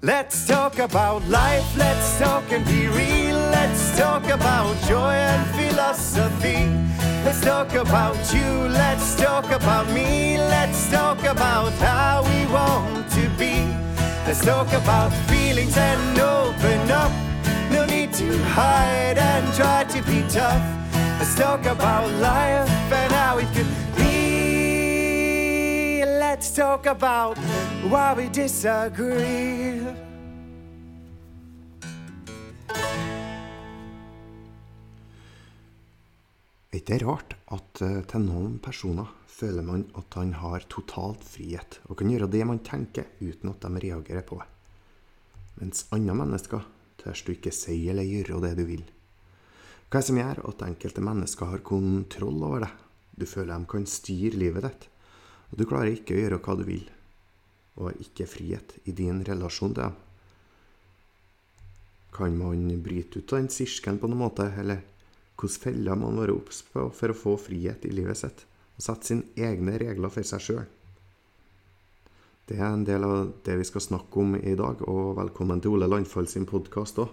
Let's talk about life, let's talk and be real. Let's talk about joy and philosophy. Let's talk about you, let's talk about me. Let's talk about how we want to be. Let's talk about feelings and open up. No need to hide and try to be tough. Let's talk about life and how it could be. Let's talk about why we disagree. Er det rart at eh, til noen personer føler man at han har totalt frihet og kan gjøre det man tenker uten at de reagerer på det? Mens andre mennesker tør du ikke si eller gjøre det du vil. Hva er det som gjør at enkelte mennesker har kontroll over deg? Du føler de kan styre livet ditt, og du klarer ikke å gjøre hva du vil, og har ikke frihet i din relasjon til dem. Kan man bryte ut av den sirkelen på noen måte, eller hvilke feller man være obs på for å få frihet i livet sitt, og sette sine egne regler for seg sjøl? Det er en del av det vi skal snakke om i dag, og velkommen til Ole Landfold sin podkast òg.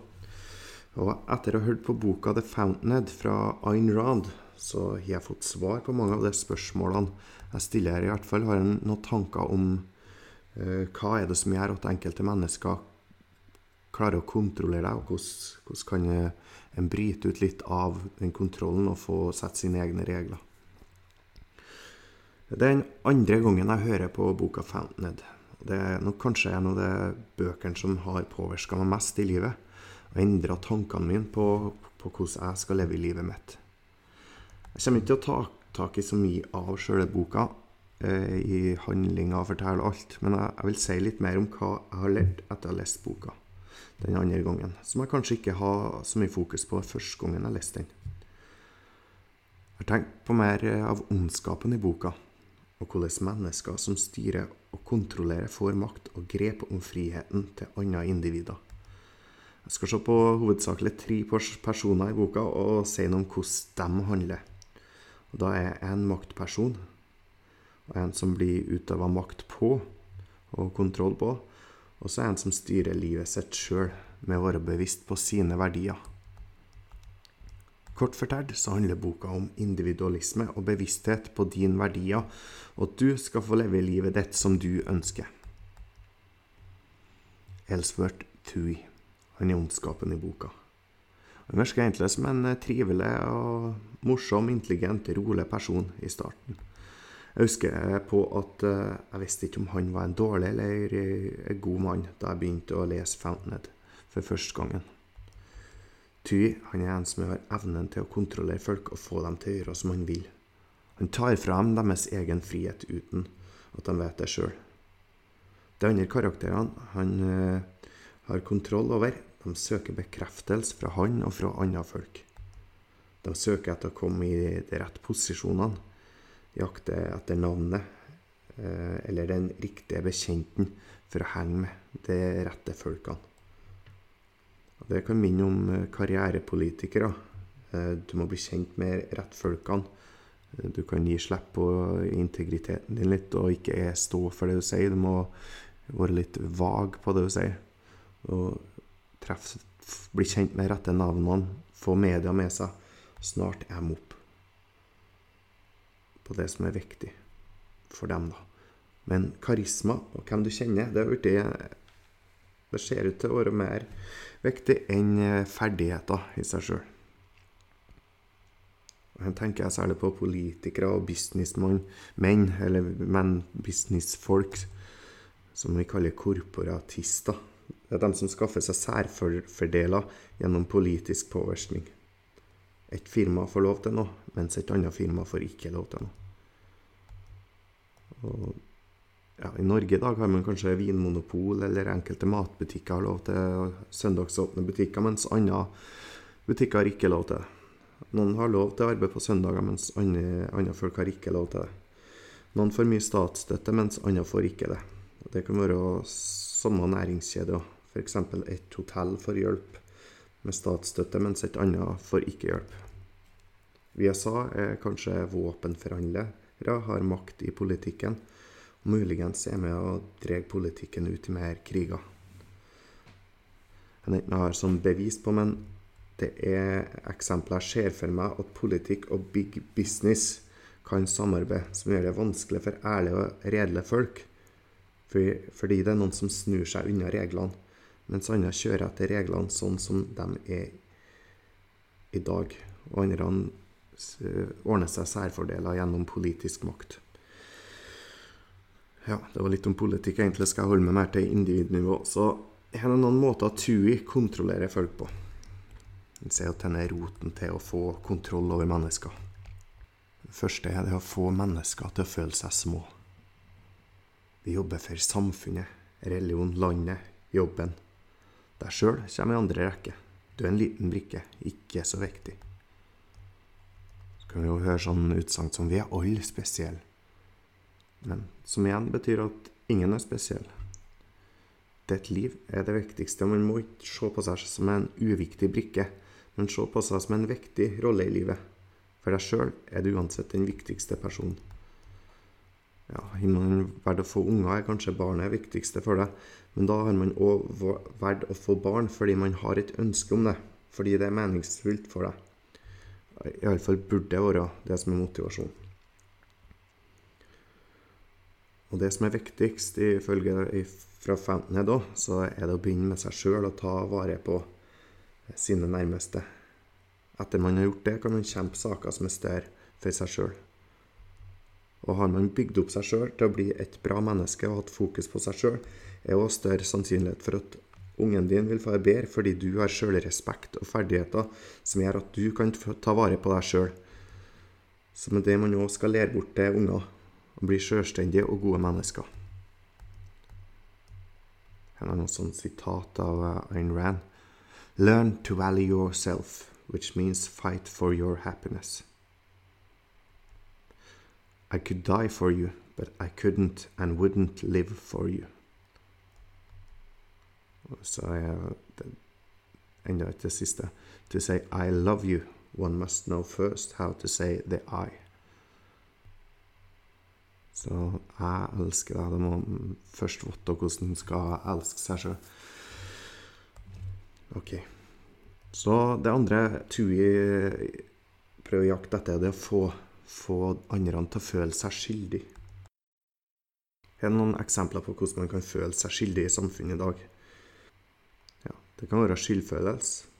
Og etter å ha hørt på boka 'The Fountainhead' fra Ayn Rand, så har jeg fått svar på mange av de spørsmålene jeg stiller her. I hvert fall har jeg noen tanker om uh, hva er det som gjør at enkelte mennesker klarer å kontrollere deg, og hvordan, kan en bryte ut litt av den kontrollen og få sette sine egne regler. Det er den andre gangen jeg hører på boka 'Fountainhead'. Det er nok kanskje en av de bøkene som har påvirka meg mest i livet og endra tankene mine på, på, hvordan jeg skal leve i livet mitt. Jeg kommer ikke til å ta tak i så mye av sjøle boka eh, i handlinga og fortelle alt, men jeg, jeg, vil si litt mer om hva jeg har lært etter å ha lest boka den andre gangen, som jeg kanskje ikke har så mye fokus på første gangen jeg leste den. Jeg har tenkt på mer av ondskapen i boka, og hvordan mennesker som styrer og kontrollerer, får makt og grep om friheten til andre individer. Jeg skal se på hovedsakelig tre personer i boka og si noe om hvordan de handler. Og da er en maktperson, og en som blir utøva makt på og kontroll på, og så er en som styrer livet sitt sjøl med å være bevisst på sine verdier. Kort fortalt så handler boka om individualisme og bevissthet på dine verdier, og at du skal få leve livet ditt som du ønsker. Elsworth Tui han er ondskapen i boka. Han virker egentlig som en trivelig og morsom, intelligent, rolig person i starten. Jeg husker på at eh, jeg visste ikke om han var en dårlig eller en god mann da jeg begynte å lese Fountainhead for første gangen. Ty han er en som har evnen til å kontrollere folk og få dem til å gjøre som han vil. Han tar fra dem deres egen frihet uten at de vet det sjøl. De andre karakterene han eh, har kontroll over. De søker bekreftelse fra han og fra andre folk. De søker etter å komme i de rette posisjonene, jakter etter navnet eh, eller den riktige bekjenten for å henge med de rette folkene. Det kan minne om eh, karrierepolitikere. Eh, du må bli kjent med rett folkene. Du kan gi slipp på integriteten din litt og ikke stå for det du sier. Du må være litt vag på det du sier og treffe, bli kjent med rette navnene, få media med seg. Snart er de opp på det som er viktig for dem, da. Men karisma og hvem du kjenner, det, det, det ser ut til å være mer viktig enn eh, ferdigheter i seg sjøl. Her tenker jeg særlig på politikere og businessmenn, eller menn, businessfolk, som vi kaller korporatister. Det er de som skaffer seg særfordeler gjennom politisk påvirkning. Et firma får lov til noe, mens et annet firma får ikke lov til noe. Og, ja, I Norge i dag har man kanskje vinmonopol, eller enkelte matbutikker har lov til søndagsåpne butikker, mens andre butikker har ikke lov til det. Noen har lov til å arbeide på søndager, mens andre, andre folk har ikke lov til det. Noen får mye statsstøtte, mens andre får ikke det. Det kan være samme næringskjede. F.eks. et hotell får hjelp med statsstøtte, mens et annet får ikke hjelp. USA er kanskje våpenforhandlere, har makt i politikken, og muligens er med å drar politikken ut i mer kriger. Jeg om har sånn bevis på, men det er eksempler jeg ser for meg at politikk og big business kan samarbeide, som gjør det vanskelig for ærlige og redelige folk. Fordi det er noen som snur seg unna reglene, mens andre kjører etter reglene sånn som de er i dag. Og andre ordner seg særfordeler gjennom politisk makt. Ja, det var litt om politikk. Egentlig skal jeg holde meg mer til individnivå. Så her er noen måter TUI kontrollerer folk på. Han sier at den er roten til å få kontroll over mennesker. Det første er det å få mennesker til å føle seg små. Vi jobber for samfunnet, religion, landet, jobben. Deg sjøl kommer i andre rekke. Du er en liten brikke, ikke så viktig. Kan jo høre sånn utsagn som 'vi er alle spesielle'. Men som igjen betyr at ingen er spesiell. Ditt liv er det viktigste. og Man må ikke se på seg som en uviktig brikke, men se på seg som en viktig rolle i livet. For deg sjøl er du uansett den viktigste personen. Ja, Har man valgt å få unger, er kanskje barnet det viktigste for deg. Men da har man òg valgt å få barn fordi man har et ønske om det. Fordi det er meningsfullt for deg. Iallfall burde være det som er motivasjonen. Og det som er viktigst ifølge fra Fountainhead òg, så er det å begynne med seg sjøl og ta vare på sine nærmeste. Etter man har gjort det, kan man kjempe saker som er større for seg sjøl. Og har man bygd opp seg sjøl til å bli et bra menneske og hatt fokus på seg sjøl, er òg større sannsynlighet for at ungen din vil få det bedre fordi du har sjølrespekt og ferdigheter som gjør at du kan ta vare på deg sjøl. Så med det man òg skal lære bort til unger, å bli sjølstendige og gode mennesker. Her er noe sånt sitat av Ayn Rand. Learn to value yourself, which means fight for your happiness. I could die for you, but I couldn't and wouldn't live for you. Så er det enda et siste. To say I love you, one must know first how to say the I. Så jeg elsker deg. Det må først vite hvordan du skal elske seg sjøl. OK. Så det andre Tui prøver å jakte etter, det er å få, få andre til å føle seg skyldig. Her er noen eksempler på hvordan man kan føle seg skyldig i samfunnet i dag. Det kan være skyldfølelse.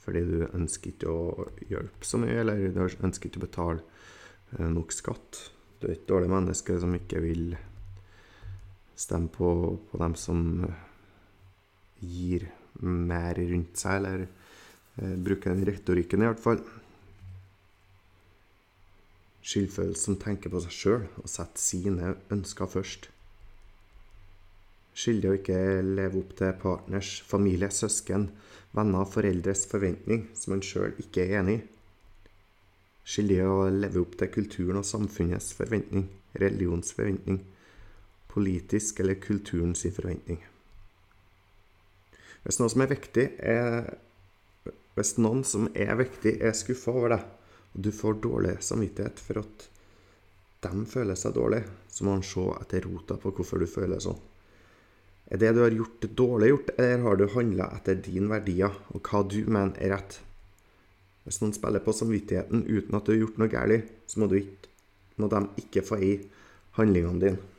Fordi du ønsker ikke å hjelpe så mye, eller du ønsker ikke å betale nok skatt. Du er et dårlig menneske som ikke vil stemme på, på dem som gir mer rundt seg, eller eh, bruker den retorikken, i hvert fall. Skyldfølelsen tenker på seg sjøl og setter sine ønsker først. Skyldig å ikke leve opp til partners, familie, søsken, venner og foreldres forventning som man sjøl ikke er enig i. Skyldig å leve opp til kulturen og samfunnets forventning, religions forventning, politisk eller kulturens forventning. Hvis noe som er viktig, er Hvis noen som er viktig, er skuffa over deg, og du får dårlig samvittighet for at de føler seg dårlig, så må han se etter rota på hvorfor du føler sånn. Er det du har gjort, dårlig gjort, eller har du handla etter dine verdier og hva du mener er rett? Hvis noen spiller på samvittigheten uten at du har gjort noe galt, så må, ikke, må de ikke få i handlingene dine.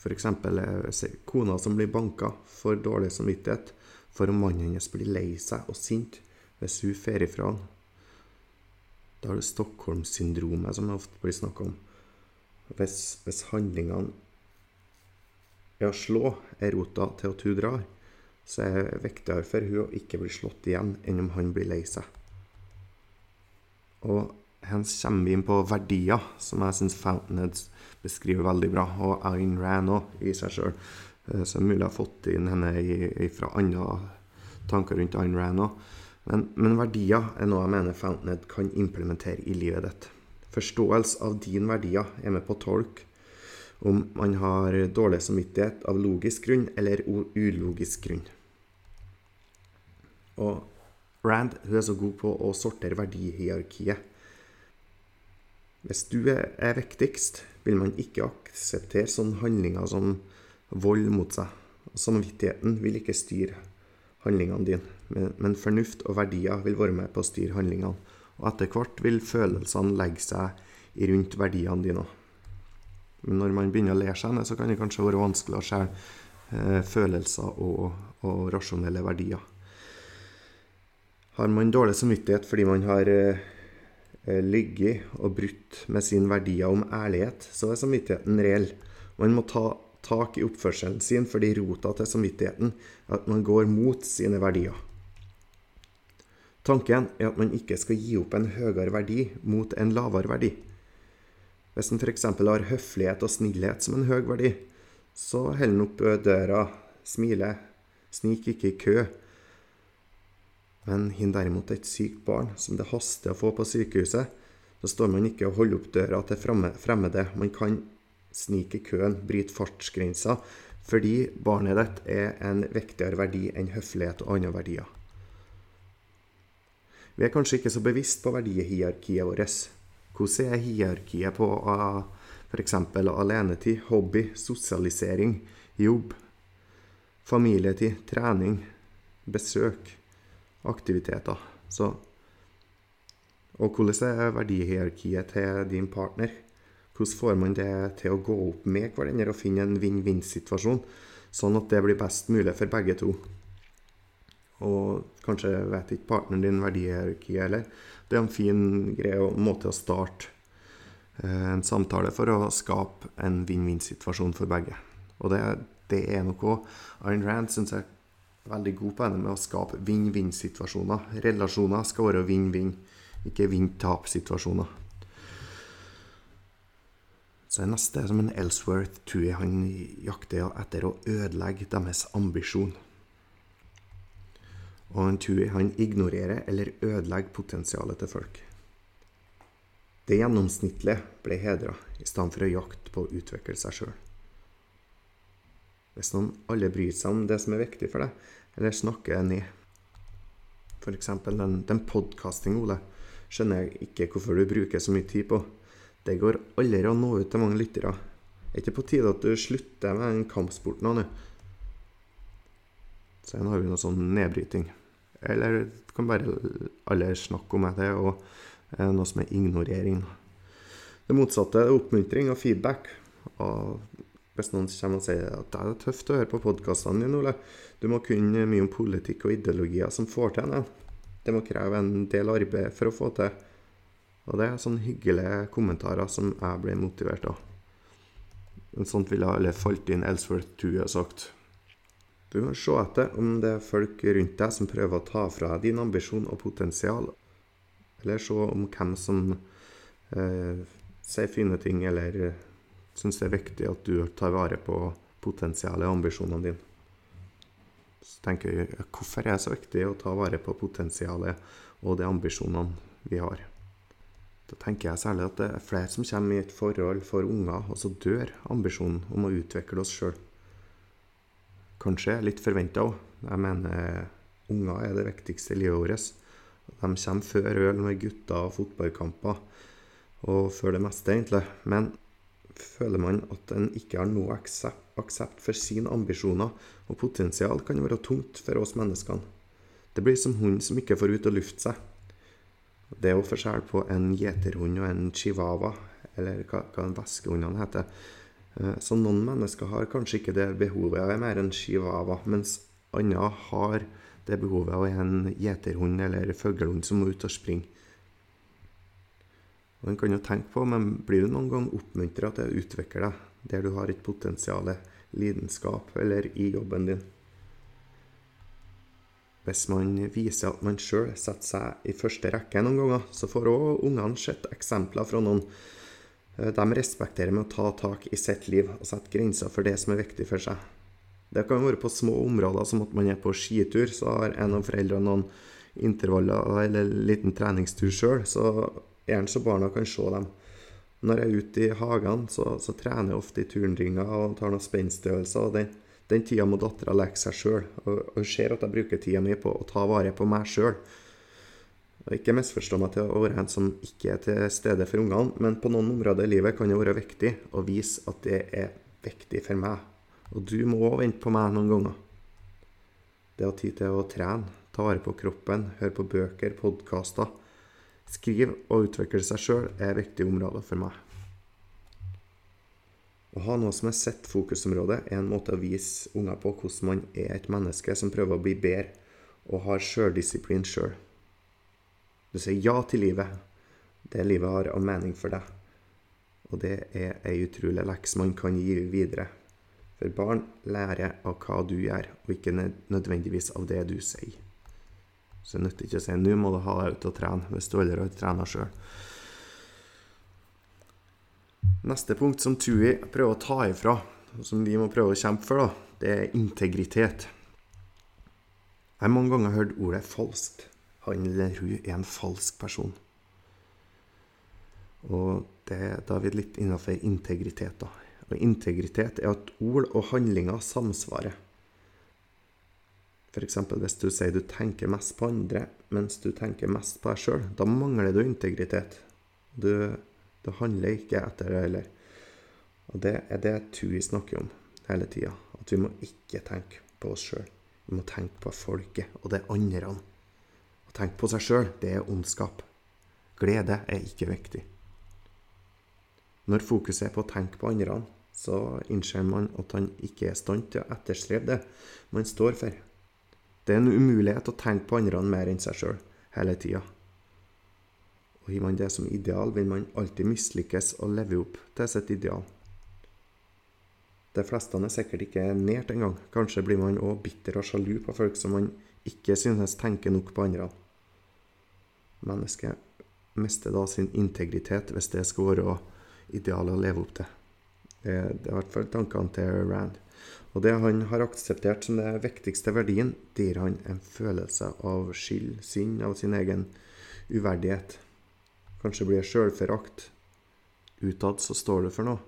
F.eks. kona som blir banka, får dårlig samvittighet for om mannen hennes blir lei seg og sint hvis hun drar ifra han. Da har du Stockholm-syndromet, som det ofte blir snakka om. Hvis, hvis handlingene er å slå er rota til at hun drar, så er det viktigere for hun å ikke bli slått igjen enn om han blir lei seg. Og her kommer vi inn på verdier, som jeg syns Fountainhead beskriver veldig bra, og Ayn Rand òg, i seg sjøl. Så det er mulig jeg har fått inn henne fra andre tanker rundt Ayn Rand òg. Men, men, verdier er noe jeg mener Fountainhead kan implementere i livet ditt. Forståelse av dine verdier er med på å tolke om man har dårlig samvittighet av logisk grunn eller ulogisk grunn. Og Rand hun er så god på å sortere verdihierarkiet. Hvis du er viktigst, vil man ikke akseptere sånne handlinger som vold mot seg, samvittigheten vil ikke styre handlingene dine, men, fornuft og verdier vil være med på å styre handlingene. Og etter hvert vil følelsene legge seg rundt verdiene dine. Men når man begynner å lære seg det, så kan det kanskje være vanskelig å skjære eh, følelser og, og, rasjonelle verdier. Har man dårlig samvittighet fordi man har eh, eh ligget og brutt med sine verdier om ærlighet, så er samvittigheten reell. Man må ta tak i oppførselen sin fordi rota til samvittigheten er at man går mot sine verdier. Tanken er at man ikke skal gi opp en høyere verdi mot en lavere verdi. Hvis en f.eks. har høflighet og snillhet som en høy verdi, så holder en opp døra, smiler, sniker ikke i kø. Men hin derimot et sykt barn som det haster å få på sykehuset, så står man ikke og holder opp døra til fremmede. Man kan snike i køen, bryte fartsgrensa, fordi barnet ditt er en viktigere verdi enn høflighet og andre verdier. Vi er kanskje ikke så bevisst på verdihierarkiet vårt. Hvordan er hierarkiet på f.eks. alenetid, hobby, sosialisering, jobb, familietid, trening, besøk, aktiviteter? Så, og hvordan er verdihierarkiet til din partner? Hvordan får man det til å gå opp med hverandre og finne en vinn-vinn-situasjon, sånn at det blir best mulig for begge to? Og kanskje vet ikke partneren din verdihierarkiet heller. Det er en fin greie og måte å starte eh, en samtale for å skape en vinn-vinn-situasjon for begge. Og det, det er noe Ayn Rand syns jeg er veldig god på det med å skape vinn-vinn-situasjoner. Relasjoner skal være vinn-vinn, ikke vinn-tap-situasjoner. Så det neste er som en Elsworth Tui. Han jakter etter å ødelegge deres ambisjon. Og han tror han ignorerer eller ødelegger potensialet til folk. Det gjennomsnittlige ble hedra, i stedet for å jakte på å utvikle seg sjøl. Hvis noen alle bryr seg om det som er viktig for deg, eller snakker det ned F.eks. den, den podkasting, Ole, skjønner jeg ikke hvorfor du bruker så mye tid på. Det går aldri å nå ut til mange lyttere. Er ikke på tide at du slutter med den kampsporten nå? Så har vi noe sånn nedbryting. Eller kan bare alle snakke om det, og eh, noe som er ignorering. Det motsatte er oppmuntring og feedback. Og hvis noen kommer og sier at det er tøft å høre på podkastene dine, Ole, du må kunne mye om politikk og ideologier som får til noe. Det må kreve en del arbeid for å få til. Og det er sånne hyggelige kommentarer som jeg blir motivert av. En sånt ville alle falt inn Elsworth Tue sagt. Du må se etter om det er folk rundt deg som prøver å ta fra deg din ambisjon og potensial, eller se om hvem som eh, sier fine ting, eller eh, syns det er viktig at du tar vare på potensialet og ambisjonene dine. Så tenker jeg, Hvorfor er det så viktig å ta vare på potensialet og de ambisjonene vi har? Da tenker jeg særlig at det er flere som kommer i et forhold for unger, og så dør ambisjonen om å utvikle oss sjøl kanskje litt forventa òg. Jeg mener unger er det viktigste i livet vårt. De kommer før øl med gutter og fotballkamper, og før det meste, egentlig. Men føler man at en ikke har noe aksept for sine ambisjoner og potensial, kan være tungt for oss menneskene. Det blir som hund som ikke får ut og lufte seg. Det er jo forskjell på en gjeterhund og en chihuahua, eller hva, hva veskehundene heter. Eh, så noen mennesker har kanskje ikke det behovet av mer en chihuahua, mens andre har det behovet av en gjeterhund eller fuglehund som må ut og springe. Og En kan jo tenke på, men blir du noen gang oppmuntra til å utvikle deg der du har et potensial, lidenskap eller i jobben din? Hvis man viser at man sjøl setter seg i første rekke noen ganger, så får òg ungene sett eksempler fra noen de respekterer med å ta tak i sitt liv og sette grenser for det som er viktig for seg. Det kan være på små områder, som at man er på skitur, så har en av foreldrene noen intervaller eller en liten treningstur sjøl, så er han så barna kan se dem. Når jeg er ute i hagene, så, så trener jeg ofte i turnringer og tar noen spenstøvelser. og Den, den tida må dattera leke seg sjøl, og hun ser at jeg bruker tida mi på å ta vare på meg sjøl. Og ikke misforstå meg til å være en som ikke er til stede for ungene, men på noen områder i livet kan det være viktig å vise at det er viktig for meg Og du må òg vente på meg noen ganger. Det å ha tid til å trene, ta vare på kroppen, høre på bøker, podkaster, skrive og utvikle seg sjøl er viktige områder for meg. Å ha noe som er sitt fokusområde, er en måte å vise unger på hvordan man er et menneske som prøver å bli bedre og har sjøldisiplin sjøl. Selv. Du sier ja til livet. Det livet har av mening for deg. Og det er ei utrolig leks man kan gi videre. For barn lærer av hva du gjør, og ikke nødvendigvis av det du sier. Så det nytter ikke å si 'nå må du ha deg ut og trene', hvis du aldri har trena sjøl. Neste punkt som Tui prøver å ta ifra, og som vi må prøve å kjempe for, da, det er integritet. Jeg har mange ganger hørt ordet falskt. Han eller hun er en falsk person. Og det, da er vi litt innafor integritet, da. Og integritet er at ord og handlinger samsvarer. F.eks. hvis du sier du tenker mest på andre, mens du tenker mest på deg sjøl. Da mangler du integritet. Du, du handler ikke etter det heller. Og det er det Tui snakker om hele tida. At vi må ikke tenke på oss sjøl. Vi må tenke på folket og det andre. Å tenke på seg sjøl, det er ondskap. Glede er ikke viktig. Når fokuset er på å tenke på andre, så innser man at han ikke er i stand til å etterstrebe det man står for. Det er en umulighet å tenke på andre mer enn seg sjøl hele tida. Og Gir man det som ideal, vil man alltid mislykkes å leve opp til sitt ideal. De fleste er sikkert ikke nært engang. Kanskje blir man òg bitter og sjalu på folk som man ikke synes tenker nok på andre. Mennesket mister da sin integritet hvis det skal være idealet å leve opp til. Det er i hvert fall tankene til Rand. Og det han har akseptert som den viktigste verdien, det gir han en følelse av skyld, synd, av sin egen uverdighet. Kanskje blir sjølforakt. Utad så står det for noe,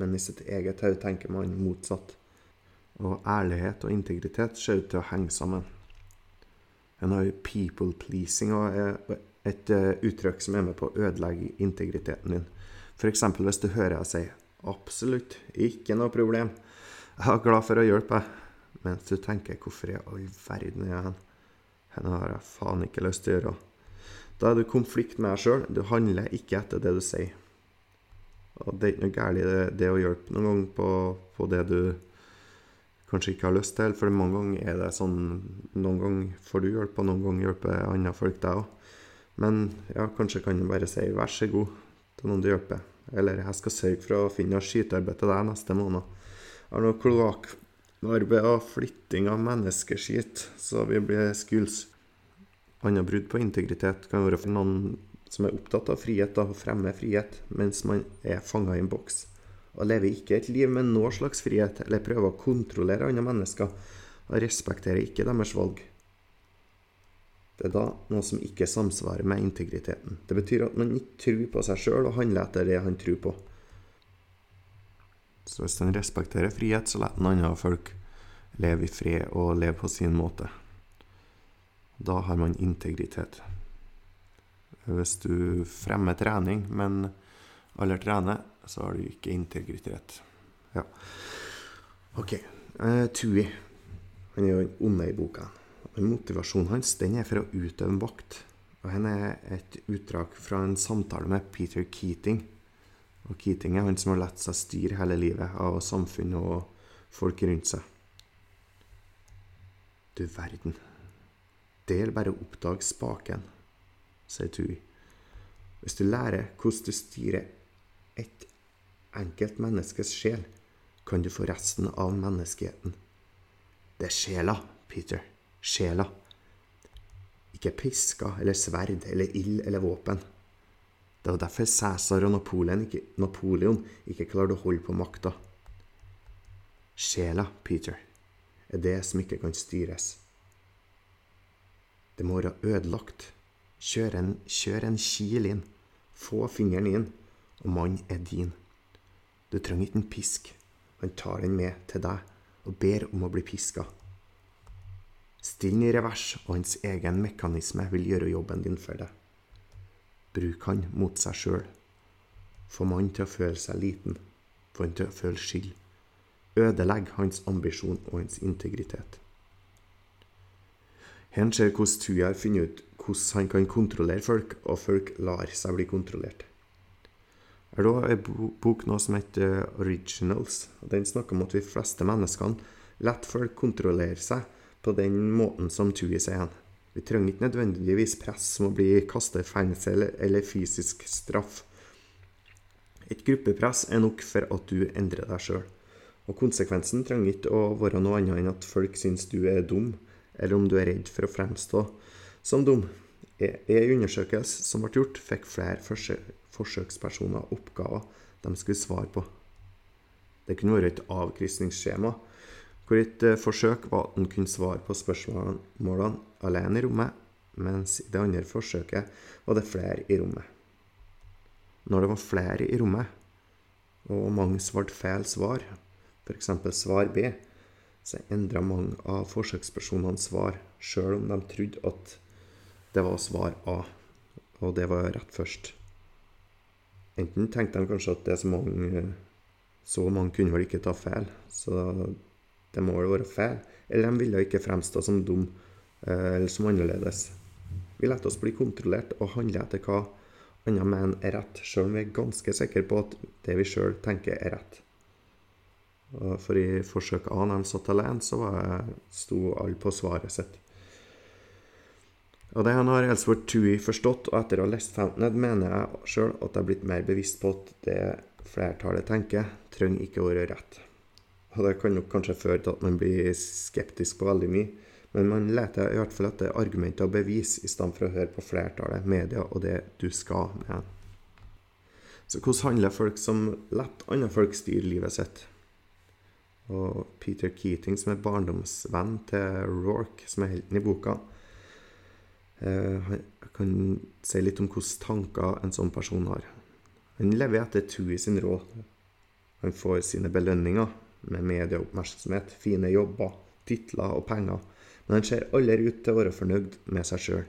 men i sitt eget hode tenker man motsatt. Og ærlighet og integritet ser ut til å henge sammen. En har jo people pleasing og et eh, uttrykk som er med på å ødelegge integriteten din. F.eks. hvis du hører jeg si 'absolutt, ikke noe problem', jeg er glad for å hjelpe deg, mens du tenker 'hvorfor i all verden er jeg hen'? Dette har jeg faen ikke lyst til å gjøre. Da er du i konflikt med deg sjøl. Du handler ikke etter det du sier. Og det er ikke noe galt det, det, å hjelpe noen gang på, på, det du kanskje ikke har lyst til. For mange ganger er det sånn Noen ganger får du hjelp, og noen ganger hjelper andre folk deg òg. Men ja, kanskje kan han bare si 'vær så god' til noen du hjelper. Eller jeg skal sørge for å finne skytearbeid til deg neste måned. Har noe kloakkarbeid og flytting av menneskeskitt, så vi blir skuls. Andre brudd på integritet kan være for noen som er opptatt av frihet, da, fremmer fremme frihet, mens man er fanga i en boks. Og lever ikke et liv med noe slags frihet, eller prøver å kontrollere andre mennesker, og respekterer ikke deres valg. Det er da noe som ikke samsvarer med integriteten. Det betyr at man ikke tror på seg sjøl og handler etter det han tror på. Så hvis han respekterer frihet, så lar han andre folk leve i fred og leve på sin måte. Da har man integritet. Hvis du fremmer trening, men alle trener, så har du ikke integritet. Ja. OK. Uh, Tui. Han er jo den onde i boka. Motivasjonen hans den er for å utøve makt. Og Her er et utdrag fra en samtale med Peter Keating. Og Keating er han som har latt seg styre hele livet av samfunnet og folk rundt seg. Du verden. Det gjelder bare å oppdage spaken, sier Tui. Hvis du lærer hvordan du styrer et enkelt menneskes sjel, kan du få resten av menneskeheten. Det er sjela, Peter sjela. Ikke piska eller sverd eller ild eller våpen. Det var derfor Cæsar og Napoleon ikke, Napoleon ikke klarte å holde på makta. Sjela, Peter, er det som ikke kan styres. Det må være ødelagt. Kjør en, kjør en kil inn. Få fingeren inn, og mannen er din. Du trenger ikke en pisk. Han tar den med til deg og ber om å bli piska. Still den i revers, og hans egen mekanisme vil gjøre jobben din for deg. Bruk han mot seg sjøl. Få mannen til å føle seg liten. Få han til å føle skyld. Ødelegg hans ambisjon og hans integritet. Her ser hvordan Tui har funnet ut hvordan han kan kontrollere folk, og folk lar seg bli kontrollert. Jeg har da en bok nå som heter Originals. og Den snakker om at vi fleste menneskene lar folk kontrollere seg på den måten som Tui sier han. Vi trenger ikke nødvendigvis press som å bli kastet i fengsel eller fysisk straff. Et gruppepress er nok for at du endrer deg sjøl. Og konsekvensen trenger ikke å være noe annet enn at folk syns du er dum, eller om du er redd for å fremstå som dum. I en undersøkelse som ble gjort, fikk flere forsøkspersoner oppgaver de skulle svare på. Det kunne være et avkrysningsskjema, hvor et eh, forsøk var at han kunne svare på spørsmålene alene i rommet, mens i det andre forsøket var det flere i rommet. Når det var flere i rommet, og mange svarte feil svar, f.eks. svar B, så endra mange av forsøkspersonene svar, sjøl om de trodde at det var svar A, og det var rett først. Enten tenkte de kanskje at det er så mange Så mange kunne vel ikke ta feil, så det må vel være feil. Eller de ville ikke fremstå som dum eh, eller som annerledes. Vi lar oss bli kontrollert og handle etter hva andre mener er rett, sjøl om vi er ganske sikre på at det vi sjøl tenker er rett. For i forsøk A, når de satt alene, så sto alle på svaret sitt. Og det han har Elsworth Tui forstått, og etter å ha lest Fountainhead, mener jeg sjøl at jeg er blitt mer bevisst på at det flertallet tenker, trenger ikke å være rett. Og det kan nok kanskje føre til at man blir skeptisk på veldig mye, men man leter i hvert fall etter argumenter og bevis i stedet for å høre på flertallet, media og det du skal med. Så hvordan handler folk som lett andre folk styre livet sitt? Og Peter Keating, som er barndomsvenn til Rorke, som er helten i boka, han jeg kan si litt om hvilke tanker en sånn person har. Han lever etter Tui sin råd. Han får sine belønninger med medieoppmerksomhet, fine jobber, titler og penger, men han ser aldri ut til å være fornøyd med seg sjøl.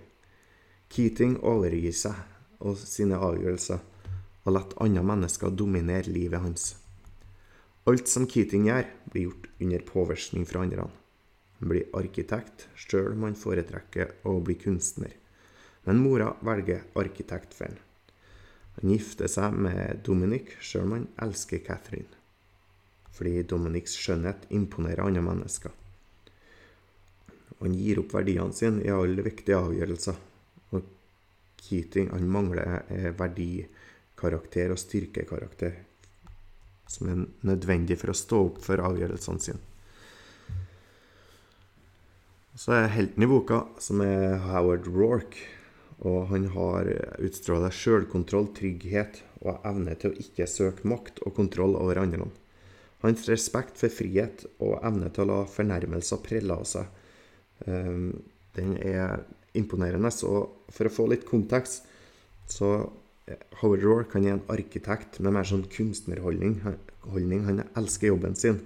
Keating overgir seg og sine avgjørelser og lar andre mennesker dominere livet hans. Alt som Keating gjør, blir gjort under påvirkning fra andre. Han blir arkitekt, sjøl om han foretrekker å bli kunstner. Men mora velger arkitekt for han. Han gifter seg med Dominic, sjøl om han elsker Catherine. Fordi Dominics skjønnhet imponerer andre mennesker. Han gir opp verdiene sine i alle viktige avgjørelser. Og Keating han mangler verdikarakter og styrkekarakter som er nødvendig for å stå opp for avgjørelsene sine. Så er helten i boka, som er Howard Rorke. Og han har utstråla sjølkontroll, trygghet og evne til å ikke søke makt og kontroll over andre. Hans respekt for frihet og evne til å la fornærmelser prelle av seg, ehm, den er imponerende. Så for å få litt kontekst, så Howard Rourke kan er en arkitekt med mer sånn kunstnerholdning. Han elsker jobben sin.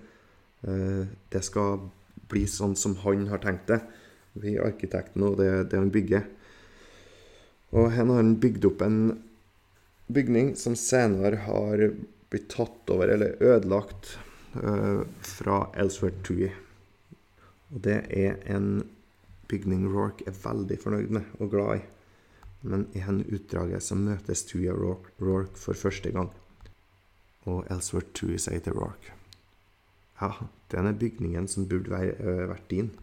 Eh, det skal bli sånn som han har tenkt det. Vi er arkitekten og det, det han bygger. Og her har han bygd opp en bygning som senere har blitt tatt over, eller ødelagt, uh, fra Elsewhere Tui. Og det er en bygning Rorke er veldig fornøyd med og glad i men i henne utdraget så møtes Tui og Rorke for første gang. Og Elsewhere Tui sier til Rorke Ja, den er bygningen som burde være, uh, vært din.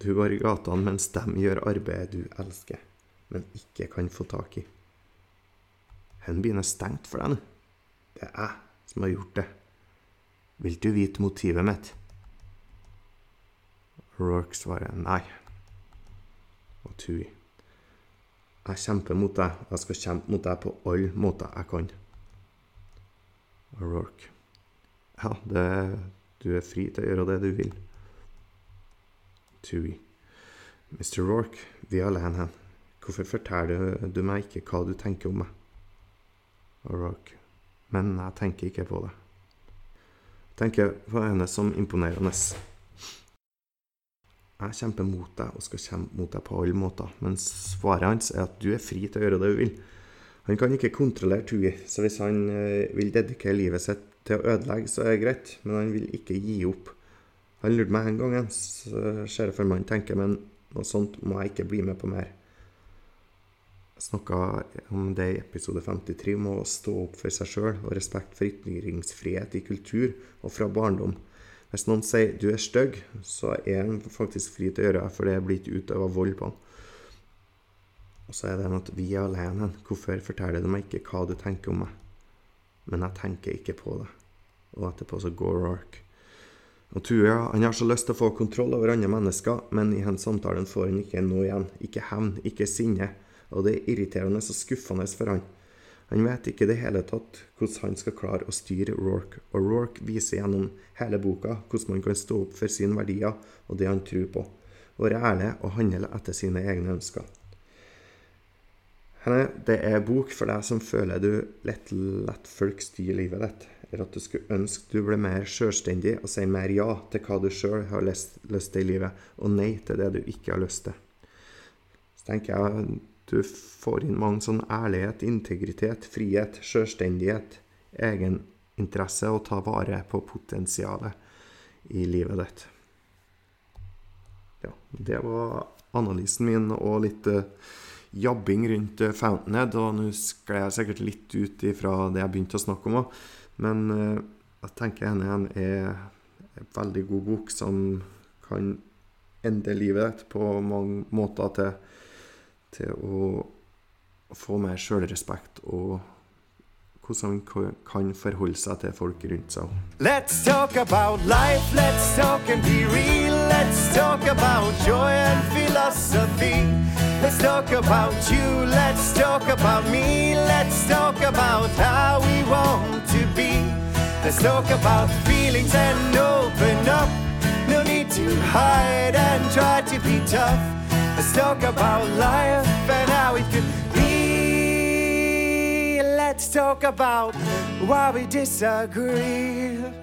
Du går i gatene mens de gjør arbeidet du elsker, men ikke kan få tak i. Hen byen er stengt for deg nå. Det er jeg som har gjort det. Vil du vite motivet mitt? Rorke svarer nei. Og Tui jeg kjemper mot deg. Jeg skal kjempe mot deg på alle måter jeg kan. Rorke. Ja, det, du er fri til å gjøre det du vil. Tui. Mr. Rorke, vi er alene her. Hvorfor forteller du meg ikke hva du tenker om meg? O'Rourke. Men jeg tenker ikke på det. Jeg tenker på henne som imponerende. Jeg kjemper mot deg og skal kjempe mot deg på alle måter, men svaret hans er at du er fri til å gjøre det du vil. Han kan ikke kontrollere Tui, så hvis han eh, vil dedikere livet sitt til å ødelegge, så er det greit, men han vil ikke gi opp. Han lurte meg en gang, så ser jeg for meg han tenker, men noe sånt må jeg ikke bli med på mer. Snakka om det i episode 53, om å stå opp for seg sjøl og respekt for ytringsfrihet i kultur og fra barndom. Hvis noen sier 'du er stygg', så er han faktisk fri til å gjøre det, for det blir ikke utøva vold på han. Og så er det at vi er alene. Hvorfor forteller du meg ikke hva du tenker om meg? Men jeg tenker ikke på det. Og etterpå så går Rorke. Og Tua han har så lyst til å få kontroll over andre mennesker, men i hennes samtalen får han ikke noe igjen. Ikke hevn, ikke sinne. Og det er irriterende og skuffende for han. Han vet ikke i det hele tatt hvordan han skal klare å styre Rorke, og Rorke viser gjennom hele boka hvordan man kan stå opp for sine verdier og det han tror på, være ærlig og handle etter sine egne ønsker. Det er bok for deg som føler du lett lett folk styre livet ditt, eller at du skulle ønske du ble mer selvstendig og sier mer ja til hva du sjøl har lyst, lyst til i livet, og nei til det du ikke har lyst til. Så tenker jeg du får inn mange sånn ærlighet, integritet, frihet, selvstendighet, egeninteresse og ta vare på potensialet i livet ditt. Ja, det var analysen min og litt uh, jabbing rundt uh, Fountainhead. Og nå skal jeg sikkert litt ut ifra det jeg begynte å snakke om òg, men uh, jeg tenker henne er en veldig god bok som kan endre livet ditt på mange måter til til å få mer sjølrespekt og hvordan man kan forholde seg til folk rundt seg. Let's talk about life, let's talk and be real. Let's talk about joy and philosophy. Let's talk about you, let's talk about me. Let's talk about how we want to be. Let's talk about feelings and open up. No need to hide and try to be tough. Talk about life and how it could be. Let's talk about why we disagree.